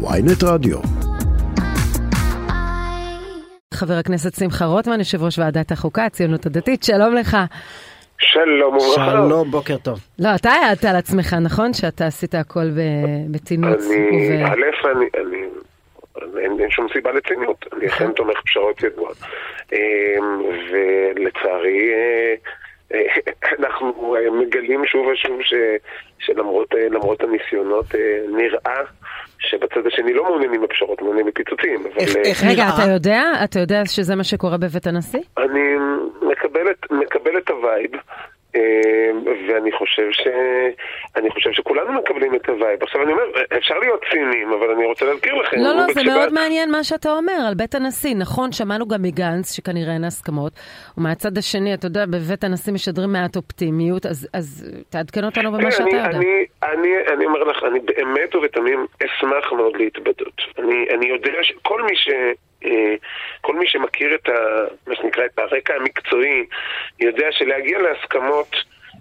ויינט רדיו. חבר הכנסת שמחה רוטמן, יושב ראש ועדת החוקה, הציונות הדתית, שלום לך. שלום וברכה. שלום, בוקר טוב. לא, אתה העדת על עצמך, נכון? שאתה עשית הכל בתינות. אני, א', אני, אני, אין, אין שום סיבה לציניות, אני אכן תומך פשרות ידוע. אמ, ולצערי, אה, אנחנו מגלים שוב ושוב ש, שלמרות אה, הניסיונות נראה שבצד השני לא מעוניינים בפשרות, מעוניינים בפיצוצים. איך, אבל... איך רגע, אתה יודע? אתה יודע שזה מה שקורה בבית הנשיא? אני מקבל את, מקבל את ה vibe. ואני חושב ש... אני חושב שכולנו מקבלים את ה vibe. עכשיו אני אומר, אפשר להיות ציניים, אבל אני רוצה להזכיר לכם. לא, לא, זה מאוד מעניין מה שאתה אומר על בית הנשיא. נכון, שמענו גם מגנץ, שכנראה אין הסכמות, ומהצד השני, אתה יודע, בבית הנשיא משדרים מעט אופטימיות, אז, אז תעדכן אותנו במה שאתה יודע. אני, אני, אני אומר לך, אני באמת ובתמים אשמח מאוד להתבדות. אני, אני יודע שכל מי ש... אה, כל מי שמכיר את ה, מה שנקרא, את הרקע המקצועי, יודע שלהגיע להסכמות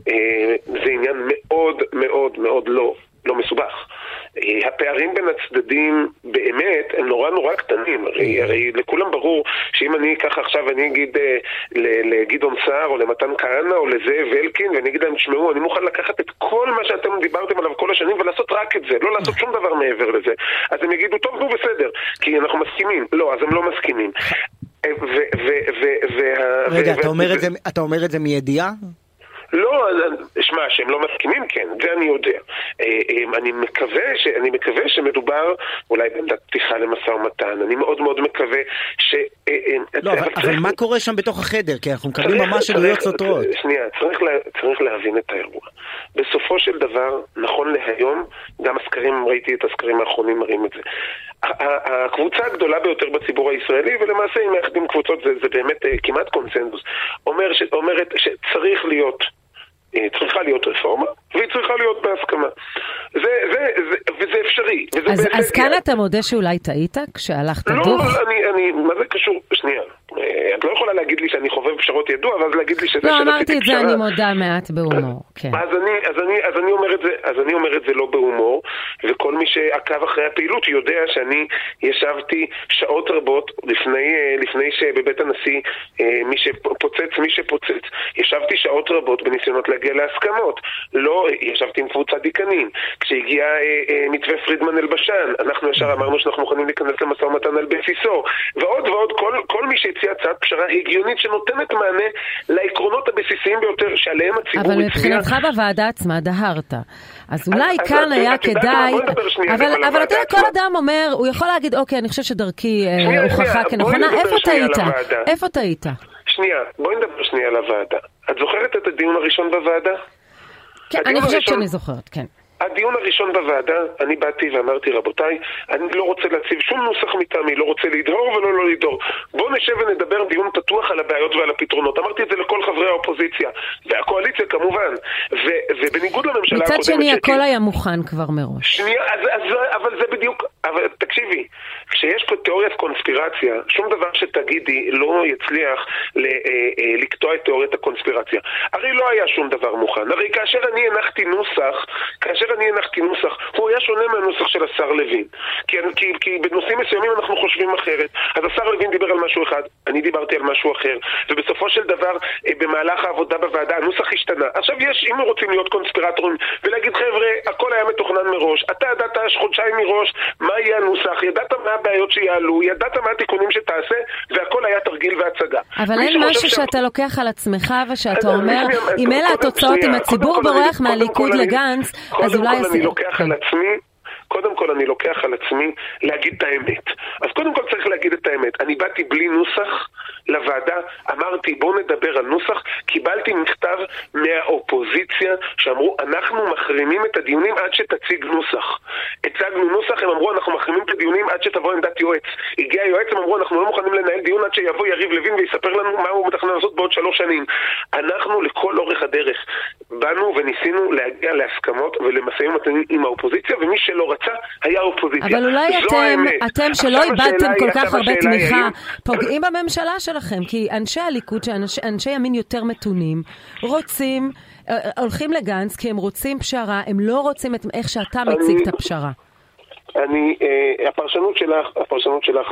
אה, זה עניין מאוד מאוד מאוד לא, לא מסובך. אה, הפערים בין הצדדים באמת הם נורא נורא קטנים, הרי, הרי לכולם ברור שאם אני אקח עכשיו ואני אגיד אה, לגדעון סער או למתן כהנא או לזאב אלקין ואני אגיד להם, תשמעו, אני מוכן לקחת את כל מה שאתם דיברתם עליו כל השנים ולעשות רק את זה, לא לעשות שום דבר מעבר לזה. אז הם יגידו, טוב, נו בסדר, כי אנחנו מסכימים. לא, אז הם לא מסכימים. רגע, אתה אומר את זה מידיעה? לא, שמע, שהם לא מסכימים, כן, זה אני יודע. אה, אה, אני מקווה, ש, אני מקווה שמדובר אולי בעמדת פתיחה למשא ומתן, אני מאוד מאוד מקווה ש... אה, לא, אבל, אבל מה קורה שם בתוך החדר? כי אנחנו מקבלים ממש עדויות סותרות. שנייה, צריך, לה, צריך להבין את האירוע. בסופו של דבר, נכון להיום, גם הסקרים, ראיתי את הסקרים האחרונים מראים את זה. הקבוצה הגדולה ביותר בציבור הישראלי, ולמעשה אם מאחדים קבוצות זה, זה באמת כמעט קונסנזוס, אומר ש, אומרת שצריך להיות צריכה להיות רפורמה, והיא צריכה להיות בהסכמה. זה, זה, זה, וזה אפשרי. וזה אז, אז כאן אתה מודה שאולי טעית כשהלכת לא, דוח? לא, אני, אני, מה זה קשור? שנייה. אה, את לא יכולה להגיד לי שאני חובב פשרות ידוע, ואז להגיד לי שזה לא, אמרתי את זה, אני מודה מעט בהומור, כן. אז אני, אז, אני, אז, אני אומר את זה, אז אני אומר את זה לא בהומור, וכל מי שעקב אחרי הפעילות יודע שאני ישבתי שעות רבות לפני, אה, לפני שבבית הנשיא, מי שפוצץ, מי שפוצץ, ישבתי שעות רבות בניסיונות להגיע להסכמות. לא, ישבתי עם קבוצת דיקנים. כשהגיע אה, אה, מתווה פרידמן אלבשן, אנחנו ישר אמרנו שאנחנו מוכנים להיכנס למשא ומתן על בסיסו. ועוד ועוד, כל, כל מי שהציע הצעת פשרה הגיונית שנותנת מענה לעקרונות הבסיסיים ביותר שעליהם הציבור הצביע. אבל מבחינתך בוועדה עצמה דהרת. אז אולי אז כאן היה כדאי, אבל, אבל אתה יודע, כל אדם אומר, הוא יכול להגיד, אוקיי, אני חושב שדרכי אה, הוכחה כנכונה, איפה טעית? איפה טעית? שנייה, בואי נדבר שנייה על הוועדה. את זוכרת את הדיון הראשון בוועדה? כן, אני חושבת שאני זוכרת, כן. הדיון הראשון בוועדה, אני באתי ואמרתי, רבותיי, אני לא רוצה להציב שום נוסח מטעמי, לא רוצה לדהור ולא לא לדהור. בואו נשב ונדבר דיון פתוח על הבעיות ועל הפתרונות. אמרתי את זה לכל חברי האופוזיציה, והקואליציה כמובן. ו- ובניגוד לממשלה הקודמת... מצד שני, הכל היה מוכן כבר מראש. שנייה, אז, אז, אבל זה בדיוק... אבל תקשיבי, כשיש פה תיאוריית קונספירציה, שום דבר שתגידי לא יצליח אה, אה, לקטוע את תיאוריית הקונספירציה. הרי לא היה שום דבר מוכן. הרי כאשר אני הנחתי נוסח, כאשר אני הנחתי נוסח, הוא היה שונה מהנוסח של השר לוין. כי, כי, כי בנושאים מסוימים אנחנו חושבים אחרת. אז השר לוין דיבר על משהו אחד, אני דיברתי על משהו אחר, ובסופו של דבר, אה, במהלך העבודה בוועדה, הנוסח השתנה. עכשיו יש, אם רוצים להיות קונספירטורים ולהגיד, חבר'ה, הכל היה מתוכנן מראש, אתה ידעת חודשיים מראש מה יהיה הנוסח, ידעת מה הבעיות שיעלו, ידעת מה התיקונים שתעשה, והכל היה תרגיל והצגה. אבל אין משהו שאתה לוקח על עצמך ושאתה אומר, אם אלה התוצאות, אם הציבור בורח מהליכוד לגנץ, אז קודם כל אני לוקח על עצמי קודם כל אני לוקח על עצמי להגיד את האמת. אז קודם כל צריך להגיד את האמת. אני באתי בלי נוסח לוועדה, אמרתי בואו נדבר על נוסח, קיבלתי מכתב מהאופוזיציה שאמרו אנחנו מחרימים את הדיונים עד שתציג נוסח. הצגנו נוסח, הם אמרו אנחנו מחרימים את הדיונים עד שתבוא עמדת יועץ. הגיע יועץ, הם אמרו אנחנו לא מוכנים לנהל דיון עד שיבוא יריב לוין ויספר לנו מה הוא מתכנן לעשות בעוד שלוש שנים. אנחנו לכל אורך הדרך באנו וניסינו להגיע להסכמות ולמשאים ומתנים עם האופוזיציה, ומי שלא רצה היה אופוזיציה. אבל אולי אתם, אתם שלא איבדתם כל כך הרבה תמיכה, פוגעים בממשלה שלכם, כי אנשי הליכוד, אנשי ימין יותר מתונים, רוצים, אה, אה, הולכים לגנץ כי הם רוצים פשרה, הם לא רוצים את איך שאתה מציג את הפשרה. אני, אה, הפרשנות שלך, הפרשנות שלך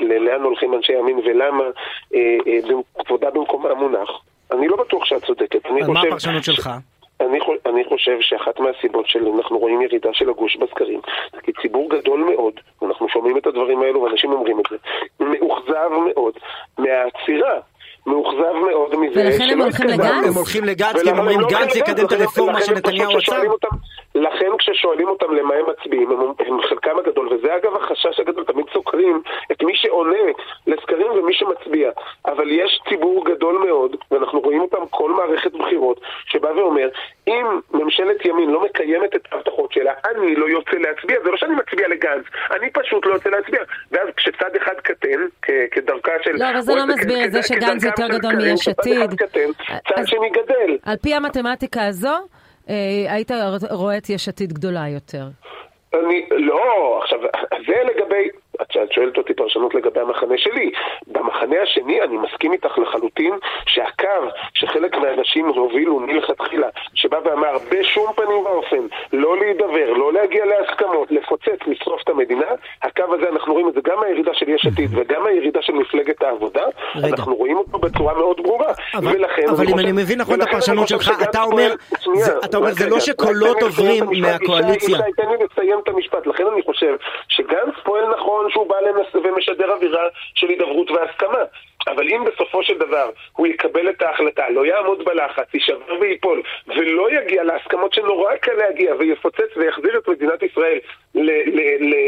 לאן הולכים אנשי ימין ולמה, אה, אה, כבודה במקומה מונח. אני לא בטוח שאת צודקת. מה הפרשנות שלך? אני, אני חושב שאחת מהסיבות שאנחנו רואים ירידה של הגוש בסקרים, כי ציבור גדול מאוד, ואנחנו שומעים את הדברים האלו ואנשים אומרים את זה, מאוכזב מאוד מהעצירה מאוכזב מאוד מזה. ולכן הם הולכים לגנץ? הם הולכים לגנץ כי הם אומרים לא גנץ יקדם את הרפורמה שנתניהו עשה? לכן כששואלים אותם למה הם מצביעים, הם, הם חלקם הגדול, וזה אגב החשש הגדול, תמיד סוקרים את מי שעונה לסקרים ומי שמצביע. אבל יש ציבור גדול מאוד, ואנחנו רואים אותם כל מערכת בחירות, שבא ואומר, אם ממשלת ימין לא מקיימת את ההבטחות שלה, אני לא יוצא להצביע. זה לא שאני מצביע לגנץ, אני פשוט לא יוצא להצביע. ואז כשצד אחד קטן, כדרכה של... לא, אבל זה לא מסביר את זה שגנץ יותר גדול מיש עתיד. צד שני גדל. על פי המתמטיקה הזו, אה, היית רואה את יש עתיד גדולה יותר. אני, לא, עכשיו, זה לגבי, את שואלת אותי פרשנות לגבי המחנה שלי. במחנה השני אני מסכים איתך לחלוטין שהקו שחלק מהאנשים הובילו מלכתחילה, שבא ואמר בשום פנים ואופן לא להידבר, לא להגיע להסכמות, לפוצץ, לשרוף את המדינה, הקו הזה אנחנו רואים את זה גם מהירידה של יש עתיד וגם מהירידה של מפלגת העבודה, רגע. אנחנו רואים אותו בצורה מאוד ברורה. אבל, ולכן, אבל אם אני מבין נכון את הפרשנות שלך, אתה אומר, זה, אתה אומר, זה לא שקולות עוברים מהקואליציה. תן לי לסיים את המשפט, לכן אני חושב שגנץ פועל נכון שהוא בא. ומשדר אווירה של הידברות והסכמה. אבל אם בסופו של דבר הוא יקבל את ההחלטה, לא יעמוד בלחץ, יישבר וייפול, ולא יגיע להסכמות שנורא קל להגיע, ויפוצץ ויחזיר את מדינת ישראל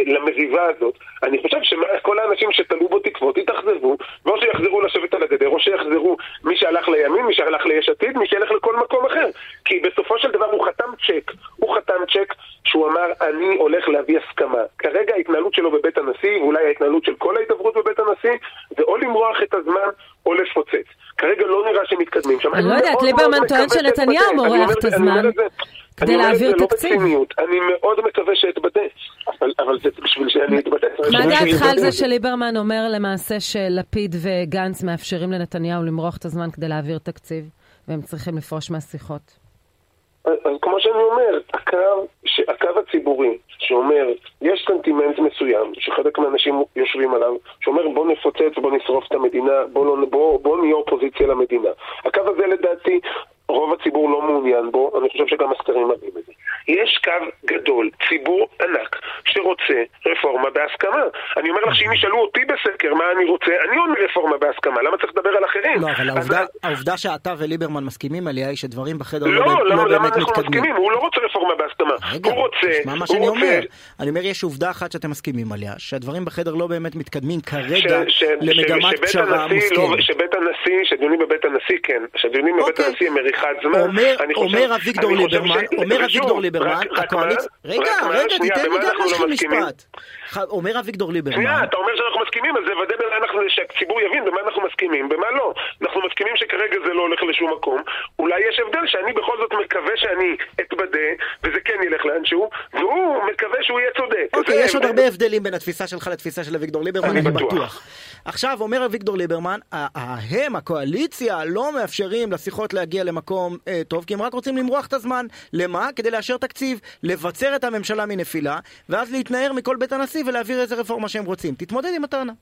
למריבה הזאת, אני חושב שכל האנשים שתלו בו תקוות יתאכזבו, ואו שיחזרו לשבת על הגדר, או שיחזרו מי שהלך לימין, מי שהלך ליש עתיד, מי שילך לכל מקום אחר. כי בסופו של דבר הוא חתם צ'ק, הוא חתם צ'ק שהוא אמר, אני הולך להביא הסכמה. כרגע ההתנהלות שלו בבית הנשיא, ואולי ההתנהלות של כל ההידברות בבית הנשיא, זה או למרוח את הזמן או לפוצץ. כרגע לא נראה שמתקדמים שם. אני לא יודעת, ליברמן טוען שנתניהו מורח את הזמן. כדי להעביר תקציב. אני מאוד מקווה שאתבטא, אבל זה בשביל שאני אתבטא. מה דעתך על זה שליברמן אומר למעשה שלפיד וגנץ מאפשרים לנתניהו למרוח את הזמן כדי להעביר תקציב, והם צריכים לפרוש מהשיחות? אז כמו שאני אומר, הקו, הקו הציבורי שאומר, יש סנטימנט מסוים שחלק מהאנשים יושבים עליו, שאומר בוא נפוצץ, בוא נשרוף את המדינה, בוא, לא, בוא, בוא נהיה אופוזיציה למדינה. הקו הזה לדעתי רוב הציבור לא מעוניין בו, אני חושב שגם הסקרים מראים את זה. יש קו גדול, ציבור ענק, שרוצה רפורמה בהסכמה. אני אומר לך שאם ישאלו אותי בסקר מה אני רוצה, אני עונה רפורמה בהסכמה, למה צריך לדבר על אחרים? לא, אבל העובדה, אז... העובדה שאתה וליברמן מסכימים עליה היא שדברים בחדר לא, לא, לא, לא באמת מתקדמים. מסכימים? הוא לא רוצה רפורמה בהסכמה. רגע, הוא רוצה, תשמע מה שאני רוצה... אומר. אני אומר, יש עובדה אחת שאתם מסכימים עליה, שהדברים בחדר לא באמת מתקדמים כרגע ש, ש, למגמת פשרה לא- מוסכמת. לא, שבית הנשיא, שדיונים בבית הנשיא, כן, שדיונים בבית אוקיי. הנשיא הם מריחת זמן. אומר, אומר אביגדור ליברמן, אומר אביגדור ליברמן, הקואליציה... רגע, רגע, תיתן לי גם להשחיל לא משפט. אומר אביגדור ליברמן... שנייה, אתה אומר שאנחנו מסכימים, אז לוודא במה אנחנו, שהציבור יבין במה אנחנו מסכימים, במה לא. אנחנו מסכימים שכרגע זה לא הולך לשום מקום. אולי יש הבדל שאני בכל זאת מקווה שאני אתבדה, וזה כן ילך לאנשהו, והוא מקווה שהוא יהיה צודק. אוקיי, יש עוד הרבה הבדלים בין התפיסה שלך לתפיסה של אביגדור ליברמן, אני בטוח. עכשיו, אומר אביגדור ליברמן, הם, הקואליציה, לא מאפשרים לשיחות להגיע למקום אה, טוב, כי הם רק רוצים למרוח את הזמן. למה? כדי לאשר תקציב, לבצר את הממשלה מנפילה, ואז להתנער מכל בית הנשיא ולהעביר איזה רפורמה שהם רוצים. תתמודד עם הטענה.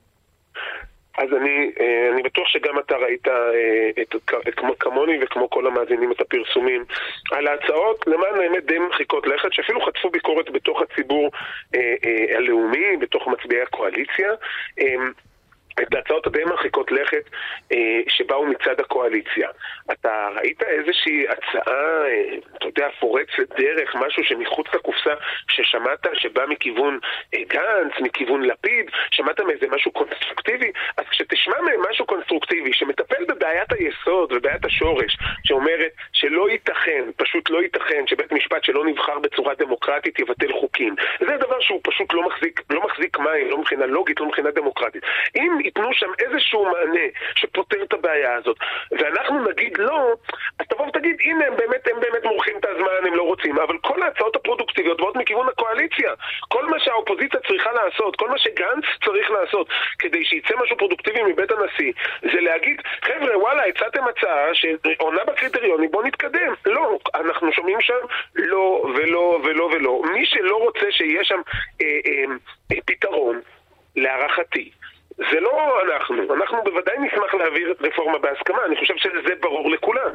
אז אני, אה, אני בטוח שגם אתה ראית אה, את, את, כמו כמוני וכמו כל המאזינים את הפרסומים על ההצעות למען האמת די מרחיקות לכת שאפילו חטפו ביקורת בתוך הציבור אה, אה, הלאומי, בתוך מצביעי הקואליציה. אה, את ההצעות הדי מרחיקות לכת אה, שבאו מצד הקואליציה. אתה ראית איזושהי הצעה, אה, אתה יודע, פורצת דרך, משהו שמחוץ לקופסה, ששמעת שבא מכיוון אה, גנץ, מכיוון לפיד, שמעת מאיזה משהו קונסטרוקטיבי? אז כשתשמע מהם משהו קונסטרוקטיבי שמטפל בבעיית היסוד ובעיית השורש, שאומרת שלא ייתכן, פשוט לא ייתכן שבית משפט שלא נבחר בצורה דמוקרטית יבטל חוקים. זה דבר שהוא פשוט לא מחזיק, לא מחזיק מים, לא מבחינה לוגית, לא מבחינה דמוקרטית. אם ייתנו שם איזשהו מענה שפותר את הבעיה הזאת, ואנחנו נגיד לא, אז תבוא ותגיד, הנה הם באמת, הם באמת מורחים את הזמן, הם לא רוצים, אבל כל ההצעות הפרודוקטיביות באות מכיוון הקואליציה. כל מה שהאופוזיציה צריכה לעשות, כל מה שגנץ צריך לעשות, כדי שיצא משהו פרודוקטיבי מבית הנשיא, זה להגיד, חבר'ה, וואלה, הצעתם הצעה שעונה בקריטריונים, בואו נתקדם. לא, אנחנו שומעים שם לא ולא ולא ולא. מי שלא רוצה שיהיה שם אה, אה, אה, פתרון, להערכתי, זה לא אנחנו, אנחנו בוודאי נשמח להעביר רפורמה בהסכמה, אני חושב שזה ברור לכולם.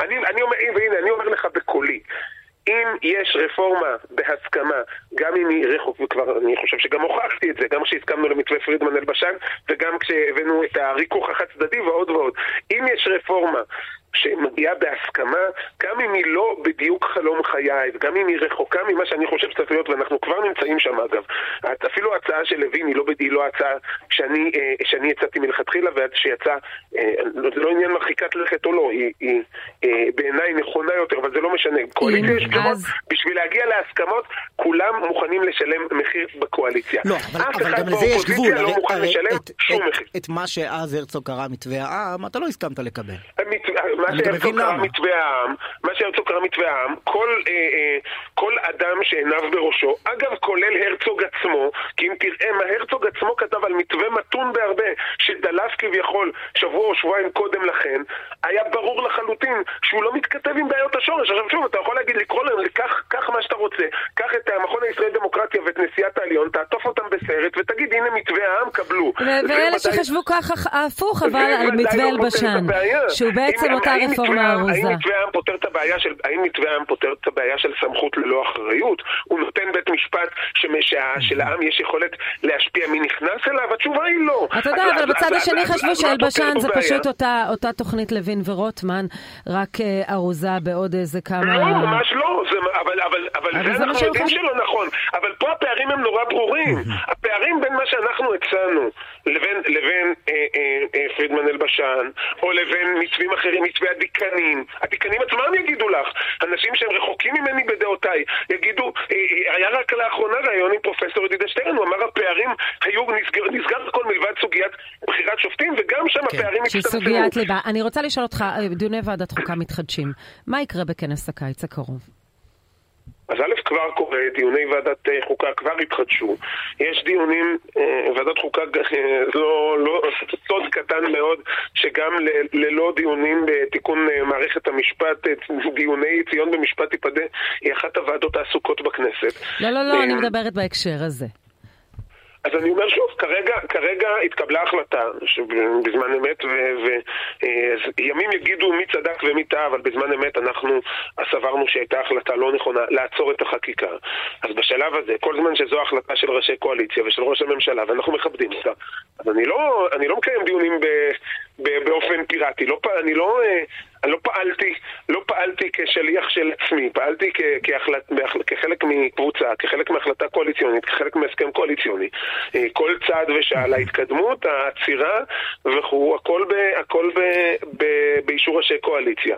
אני, אני אומר, והנה, אני אומר לך בקולי, אם יש רפורמה בהסכמה, גם אם היא רחוק, וכבר אני חושב שגם הוכחתי את זה, גם כשהסכמנו למתווה פרידמן אלבשן, וגם כשהבאנו את הריכוך החד צדדי ועוד ועוד, אם יש רפורמה שמגיעה בהסכמה, גם אם היא לא בדיוק חלום חיי, וגם אם היא רחוקה ממה שאני חושב שצריך להיות, ואנחנו כבר נמצאים שם אגב. אפילו ההצעה של לוין היא לא, היא לא הצעה שאני, אה, שאני הצעתי מלכתחילה, ועד שיצאה, אה, זה לא עניין מרחיקת לכת או לא, היא, היא אה, בעיניי נכונה יותר, אבל זה לא משנה. קואליציה יש פשרות, בשביל להגיע להסכמות, כולם מוכנים לשלם מחיר בקואליציה. לא, אבל, אבל גם לזה יש גבול. לא מוכן לשלם את, שום את, מחיר. את מה שאז הרצוג קרא מתווה העם, אתה לא הסכמת לקבל. מה שהרצוג קרא מתווה העם, מה שהרצוג קרא מתווה העם, כל, אה, אה, כל אדם שעיניו בראשו, אגב כולל הרצוג עצמו, כי אם תראה מה הרצוג עצמו כתב על מתווה מתון בהרבה, שדלף כביכול שבוע או שבועיים קודם לכן, היה ברור לחלוטין שהוא לא מתכתב עם בעיות השורש. עכשיו שוב, אתה יכול להגיד, לקרוא להם, קח מה שאתה רוצה, קח את המכון הישראלי לדמוקרטיה ואת נשיאת העליון, תעטוף אותם בסרט ותגיד, הנה מתווה העם, קבלו. ואלה שחשבו ככה הפוך, אבל על מתווה אלבשן, שהוא בעצם אותה רפורמה ארוזה. האם מתווה העם פותר את הבעיה של, האם מתווה העם פותר את הבעיה של סמכות ללא אחריות? הוא נותן בית משפט שלעם יש יכולת להשפיע מי נכנס אליו? התשובה היא לא. אתה יודע, אבל בצד השני חשבו שאלבשן זה פשוט אותה תוכנית לוין ורוטמן, רק אה, ארוזה בעוד איזה כמה... לא, ממש לא, אבל זה אנחנו יודעים שלא נכון. אבל פה הפערים הם נורא ברורים. הפערים בין מה שאנחנו הצענו לבין אה, אה, פרידמן אלבשן, או לבין מתווים אחרים, מתווה הדיקנים. הדיקנים עצמם יגידו לך, אנשים שהם רחוקים ממני בדעותיי, יגידו, אה, אה, היה רק לאחרונה ראיון עם פרופסור ידידה שטרן, הוא אמר הפערים היו, נסגר, נסגר הכל מלבד סוגיית בחירת שופטים, וגם שם כן, הפערים הצטמצמו. שסוגיית ליבה. אני רוצה לשאול אותך, אה, דיוני ועדת חוקה מתחדשים. מה יקרה בכנס הקיץ הקרוב? כבר קורה, דיוני ועדת אה, חוקה כבר התחדשו. יש דיונים, אה, ועדת חוקה אה, לא, לא, סוד קטן מאוד, שגם ללא דיונים בתיקון מערכת המשפט, דיוני ציון במשפט תיפדה, היא אחת הוועדות העסוקות בכנסת. לא, לא, לא, אני מדברת בהקשר הזה. אז אני אומר שוב, כרגע, כרגע התקבלה החלטה בזמן אמת, וימים אה, יגידו מי צדק ומי טעה, אבל בזמן אמת אנחנו סברנו שהייתה החלטה לא נכונה לעצור את החקיקה. אז בשלב הזה, כל זמן שזו החלטה של ראשי קואליציה ושל ראש הממשלה, ואנחנו מכבדים אותה, אז אני לא, אני לא מקיים דיונים ב, ב, באופן פיראטי. לא, אני לא... אה, אני לא פעלתי, פעלתי כשליח של עצמי, פעלתי כ, כהחלט, כחלק מקבוצה, כחלק מהחלטה קואליציונית, כחלק מהסכם קואליציוני. אה, כל צעד ושעה, ההתקדמות, העצירה וכו', הכל, ב, הכל ב, ב, באישור ראשי קואליציה.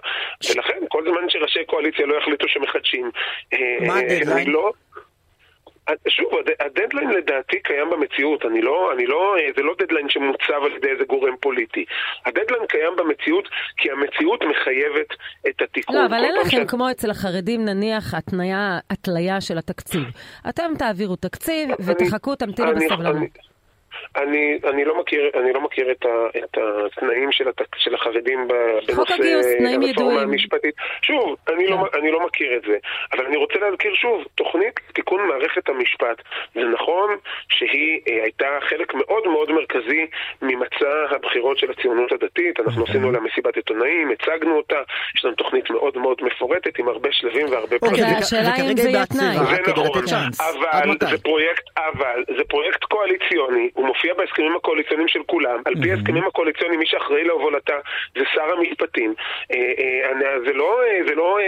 ולכן, כל זמן שראשי קואליציה לא יחליטו שמחדשים, מה הדדליין? לא, שוב, הדדליין לדעתי קיים במציאות, אני לא, אני לא, זה לא דדליין שמוצב על ידי איזה גורם פוליטי. הדדליין קיים במציאות כי המציאות מחייבת את התיקון. לא, אבל אין לכם ש... כמו אצל החרדים נניח התניה, התליה של התקציב. אתם תעבירו תקציב ותחכו, תמתינו בסבלנות. אני, אני, לא מכיר, אני לא מכיר את, ה, את התנאים של, הת, של החרדים בנושא הרפורמה המשפטית. שוב, אני, לא, כן. לא, אני לא מכיר את זה, אבל אני רוצה להזכיר שוב, תוכנית תיקון מערכת המשפט, זה נכון שהיא אה, הייתה חלק מאוד מאוד מרכזי ממצע הבחירות של הציונות הדתית, אנחנו אוקיי. עשינו לה מסיבת עיתונאים, הצגנו אותה, יש לנו תוכנית מאוד מאוד מפורטת עם הרבה שלבים והרבה אוקיי, פרטים. השאלה אם זה יהיה תנאי. זה נכון, אבל זה פרויקט, אבל זה פרויקט קואליציוני, הוא מופיע בהסכמים הקואליציוניים של כולם. על פי ההסכמים הקואליציוניים, מי שאחראי להובלתה זה שר המשפטים. אה, אה, זה לא... זה לא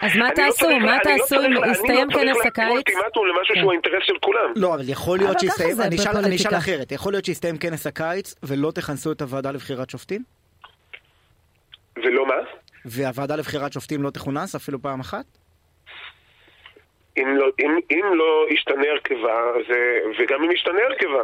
אז מה לא תעשו? מה לא תעשו אם יסתיים כנס הקיץ? אני לא צריך להקים אולטימטום למשהו שהוא האינטרס של כולם. לא, אבל יכול להיות שיסתיים... אני אשאל אחרת. יכול להיות שיסתיים כנס הקיץ ולא תכנסו את הוועדה לבחירת שופטים? ולא מה? והוועדה לבחירת שופטים לא תכונס אפילו פעם אחת? אם לא, אם, אם לא ישתנה הרכבה, זה, וגם אם ישתנה הרכבה,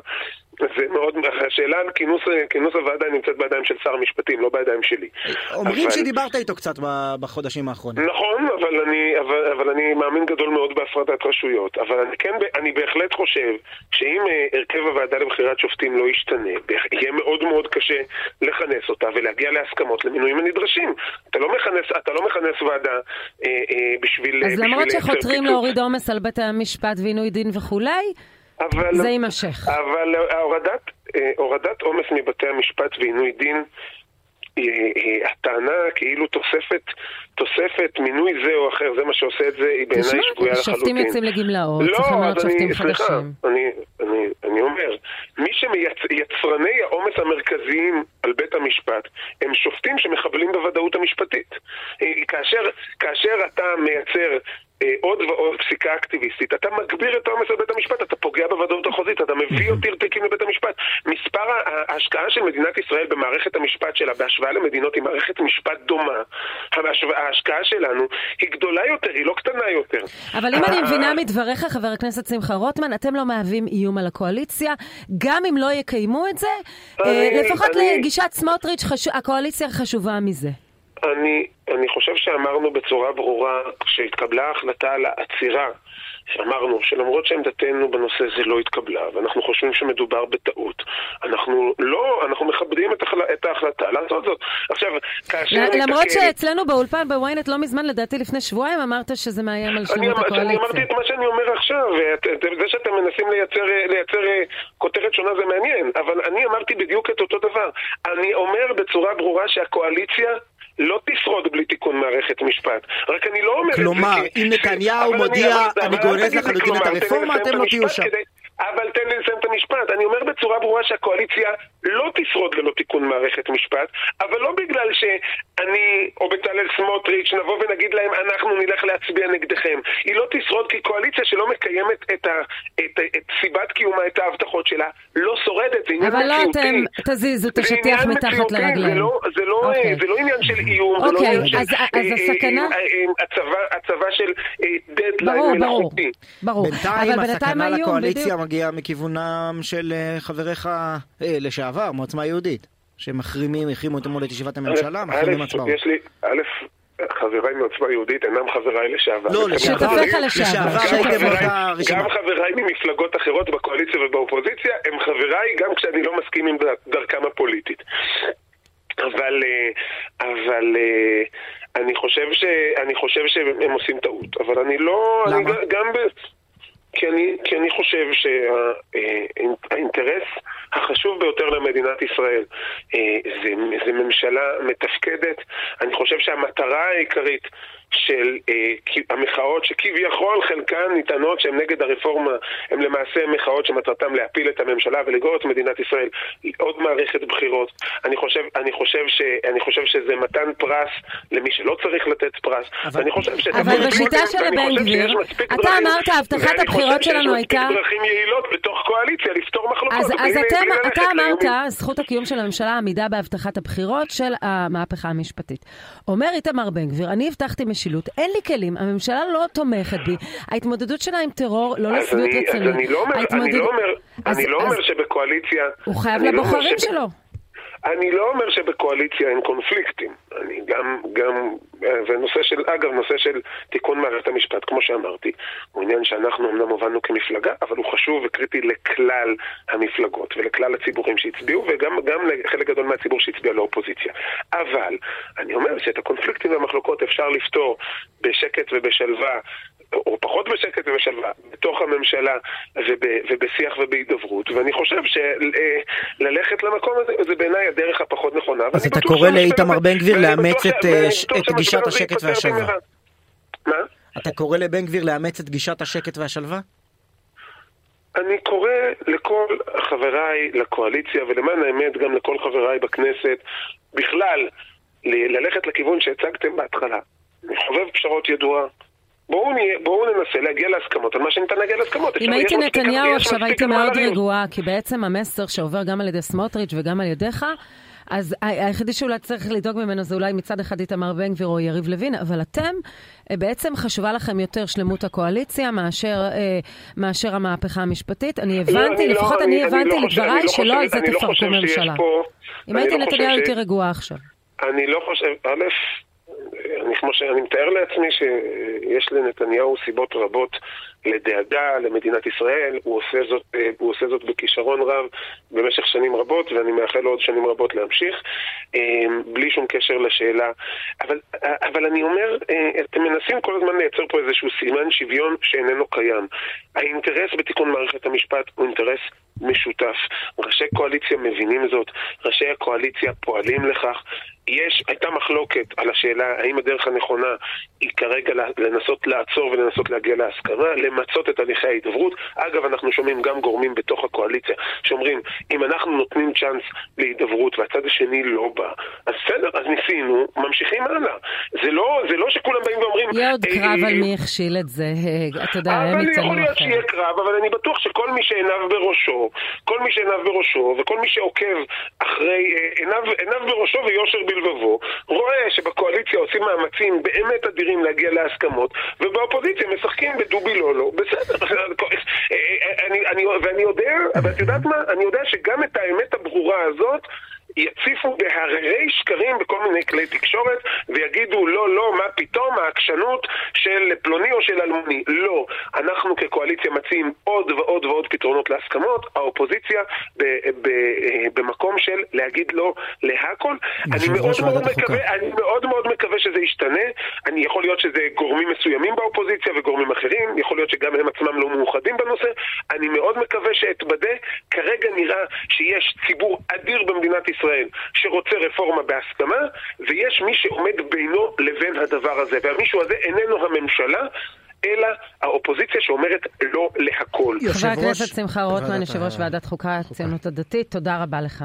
זה מאוד, השאלה על כינוס, כינוס הוועדה נמצאת בידיים של שר המשפטים, לא בידיים שלי. אומרים אבל... שדיברת איתו קצת בחודשים האחרונים. נכון, אבל אני, אבל, אבל אני מאמין גדול מאוד בהפרדת רשויות. אבל אני כן, אני בהחלט חושב שאם אה, הרכב הוועדה לבחירת שופטים לא ישתנה, יהיה מאוד מאוד קשה לכנס אותה ולהגיע להסכמות למינויים הנדרשים. אתה לא מכנס, אתה לא מכנס ועדה אה, אה, בשביל... אז למרות שחותרים להוריד עומס על בית המשפט ועינוי דין וכולי, אבל, זה יימשך. אבל הורדת, אה, הורדת עומס מבתי המשפט ועינוי דין הטענה כאילו תוספת, תוספת מינוי זה או אחר, זה מה שעושה את זה, היא בעיניי שגויה לחלוטין. שופטים יוצאים לגמלאות, לא, צריך למנות שופטים סליחה, חדשים. אני, אני, אני אומר, מי שיצרני העומס המרכזיים על בית המשפט הם שופטים שמחבלים בוודאות המשפטית. אה, כאשר, כאשר אתה מייצר אה, עוד ועוד פסיקה אקטיביסטית, אתה מגביר את העומס על בית המשפט, אתה פוגע בוודאות החוזית, אתה מביא יותר תיקים לבית המשפט. מספר ההשקעה של מדינת ישראל במערכת המשפט שלה בהשוואה למדינות עם מערכת משפט דומה, ההשקעה שלנו היא גדולה יותר, היא לא קטנה יותר. אבל אם אני מבינה מדבריך, חבר הכנסת שמחה רוטמן, אתם לא מהווים איום על הקואליציה, גם אם לא יקיימו את זה, אה, לפחות לגישת סמוטריץ', הקואליציה חשובה מזה. אני, אני חושב שאמרנו בצורה ברורה, כשהתקבלה ההחלטה על העצירה, שאמרנו שלמרות שעמדתנו בנושא זה לא התקבלה, ואנחנו חושבים שמדובר בטעות, אנחנו לא, אנחנו מכבדים את, החל, את ההחלטה לעשות זאת. עכשיו, כאשר... למרות נתקל... שאצלנו באולפן בוויינט לא מזמן, לדעתי לפני שבועיים, אמרת שזה מאיים על שלמות הקואליציה. אני אמרתי את מה שאני אומר עכשיו, וזה שאתם מנסים לייצר, לייצר אה, כותרת שונה זה מעניין, אבל אני אמרתי בדיוק את אותו דבר. אני אומר בצורה ברורה שהקואליציה לא תשרוד בלי תיקון מערכת משפט. רק אני לא אומר כלומר, את זה כי... אם נתניהו מודיע, אני גורז לחלוטין את הרפורמה, אתם לא תהיו שם. אבל תן לי לסיים את המשפט. אני אומר בצורה ברורה שהקואליציה לא תשרוד ללא תיקון מערכת משפט, אבל לא בגלל שאני או בצלאל סמוטריץ' נבוא ונגיד להם אנחנו נלך להצביע נגדכם. היא לא תשרוד כי קואליציה שלא מקיימת את, ה, את, את סיבת קיומה, את ההבטחות שלה, לא שורדת. זה עניין מציאותי. אבל לא אתם תזיזו את השטיח מתחת לרגליים. זה לא, זה, לא, okay. אוקיי. זה לא עניין של איום, okay. זה לא אוקיי, עניין של אז, אז הסכנה... הצבה, הצבה של דדליין מלאכותי. ברור, ברור. בינתיים הסכנה לקואליציה מגיעה מכיוונם של חבריך לשעבר, מעוצמה יהודית, שמחרימים, החרימו אתמול את ישיבת הממשלה, מחרימים הצבעות. יש לי, א', חבריי מעוצמה יהודית אינם חבריי לשעבר. לא, לשעבר, לשעבר. גם חבריי ממפלגות אחרות בקואליציה ובאופוזיציה הם חבריי גם כשאני לא מסכים עם דרכם הפוליטית. אבל, אבל אני חושב, ש, אני חושב שהם עושים טעות. אבל אני לא... למה? אני גם ב... כי אני, כי אני חושב שהאינטרס החשוב ביותר למדינת ישראל אה, זה, זה ממשלה מתפקדת. אני חושב שהמטרה העיקרית של אה, המחאות שכביכול חלקן ניתנות שהן נגד הרפורמה, הן למעשה מחאות שמטרתן להפיל את הממשלה ולגרור את מדינת ישראל לעוד מערכת בחירות. אני חושב, אני חושב, ש, אני חושב שזה מתן פרס למי שלא צריך לתת פרס. אבל, חושב אבל בשיטה של בן גביר, אתה אמרת הבטחת הבחירות שלנו הייתה... ואני חושב שיש מספיק דרכים יעילות בתוך קואליציה לפתור מחלוקות. אז, אז אתם, אתה אמרת, זכות הקיום של הממשלה עמידה בהבטחת הבחירות של המהפכה המשפטית. אומר איתמר בן גביר, אני הבטחתי משילות, אין לי כלים, הממשלה לא תומכת בי, ההתמודדות שלה עם טרור לא לשביעות רצוני. אז אני לא אומר, אני לא אומר, אני לא אומר שבקואליציה... הוא חייב לא לבוחרים שלו. אני לא אומר שבקואליציה אין קונפליקטים. אני גם, גם, ונושא של, אגב, נושא של תיקון מערכת המשפט, כמו שאמרתי, הוא עניין שאנחנו אמנם הובלנו כמפלגה, אבל הוא חשוב וקריטי לכלל המפלגות ולכלל הציבורים שהצביעו, וגם לחלק גדול מהציבור שהצביע לאופוזיציה. אבל, אני אומר שאת הקונפליקטים והמחלוקות אפשר לפתור בשקט ובשלווה או פחות בשקט ובשלווה, בתוך הממשלה וב, ובשיח ובהידברות, ואני חושב שללכת למקום הזה זה בעיניי הדרך הפחות נכונה. אז אתה קורא לאיתמר בן גביר לאמץ את, את גישת השקט והשלווה. מה? אתה קורא לבן גביר לאמץ את גישת השקט והשלווה? אני קורא לכל חבריי לקואליציה, ולמען האמת גם לכל חבריי בכנסת, בכלל, ללכת לכיוון שהצגתם בהתחלה. אני חובב פשרות ידועה. בואו, בואו ננסה להגיע להסכמות על מה שניתן להגיע להסכמות. אם הייתי נתניהו עכשיו הייתי מאוד רגועה, כי בעצם המסר שעובר גם על ידי סמוטריץ' וגם על ידיך, אז היחידי שאולי צריך לדאוג ממנו זה אולי מצד אחד איתמר בן גביר או יריב לוין, אבל אתם, אה, בעצם חשובה לכם יותר שלמות הקואליציה מאשר, אה, מאשר המהפכה המשפטית. אני הבנתי, לא, אני לפחות לא, אני, אני הבנתי אני לדבריי לא שלא על זה לא תפרקו ממשלה. אם הייתי לא נתניהו הייתי רגועה עכשיו. אני לא חושב, א', אני, כמו שאני מתאר לעצמי שיש לנתניהו סיבות רבות לדאגה למדינת ישראל, הוא עושה זאת, אה, הוא עושה זאת בכישרון רב במשך שנים רבות, ואני מאחל לו עוד שנים רבות להמשיך, אה, בלי שום קשר לשאלה. אבל, אבל אני אומר, אה, אתם מנסים כל הזמן לייצר פה איזשהו סימן שוויון שאיננו קיים. האינטרס בתיקון מערכת המשפט הוא אינטרס משותף. ראשי קואליציה מבינים זאת, ראשי הקואליציה פועלים לכך. יש, הייתה מחלוקת על השאלה האם הדרך הנכונה היא כרגע לנסות לעצור ולנסות להגיע להסכמה, למצות את הליכי ההידברות. אגב, אנחנו שומעים גם גורמים בתוך הקואליציה שאומרים, אם אנחנו נותנים צ'אנס להידברות והצד השני לא בא, אז בסדר, אז ניסינו, ממשיכים הלאה. זה לא, זה לא שכולם באים ואומרים... יהיה עוד קרב על אה, מי הכשיל את זה, אה, אתה יודע, הם יצאנו אחר. יכול להיות שיהיה קרב, אבל אני בטוח שכל מי שעיניו בראשו, כל מי שעיניו בראשו, וכל מי שעוקב אחרי אה, עיניו, עיניו בראשו ויושר בלבבו, רואה שבקואליציה עושים מאמצים באמת אדירים להגיע להסכמות, ובאופוזיציה משחקים בדובי לא לא, בסדר. אני, אני, ואני יודע, ואת יודעת מה? אני יודע שגם את האמת הברורה הזאת יציפו בהררי שקרים בכל מיני כלי תקשורת ויגידו לא, לא, מה פתאום העקשנות של פלוני או של אלמוני. לא. אנחנו כקואליציה מציעים עוד ועוד ועוד פתרונות להסכמות, האופוזיציה ב, ב, במקום של להגיד לא להכל. אני מאוד מאוד, מקווה, אני מאוד מאוד מקווה שזה ישתנה. אני יכול להיות שזה גורמים מסוימים באופוזיציה וגורמים אחרים, יכול להיות שגם הם עצמם לא מאוחדים בנושא. אני מאוד מקווה שאתבדה. כרגע נראה שיש ציבור אדיר במדינת ישראל שרוצה רפורמה בהסכמה, ויש מי שעומד בינו לבין הדבר הזה, והמישהו הזה איננו הממשלה. אלא האופוזיציה שאומרת לא להכל. חבר הכנסת שמחה רוטמן, יושב ראש ועדת חוקה, הציונות הדתית, תודה רבה לך.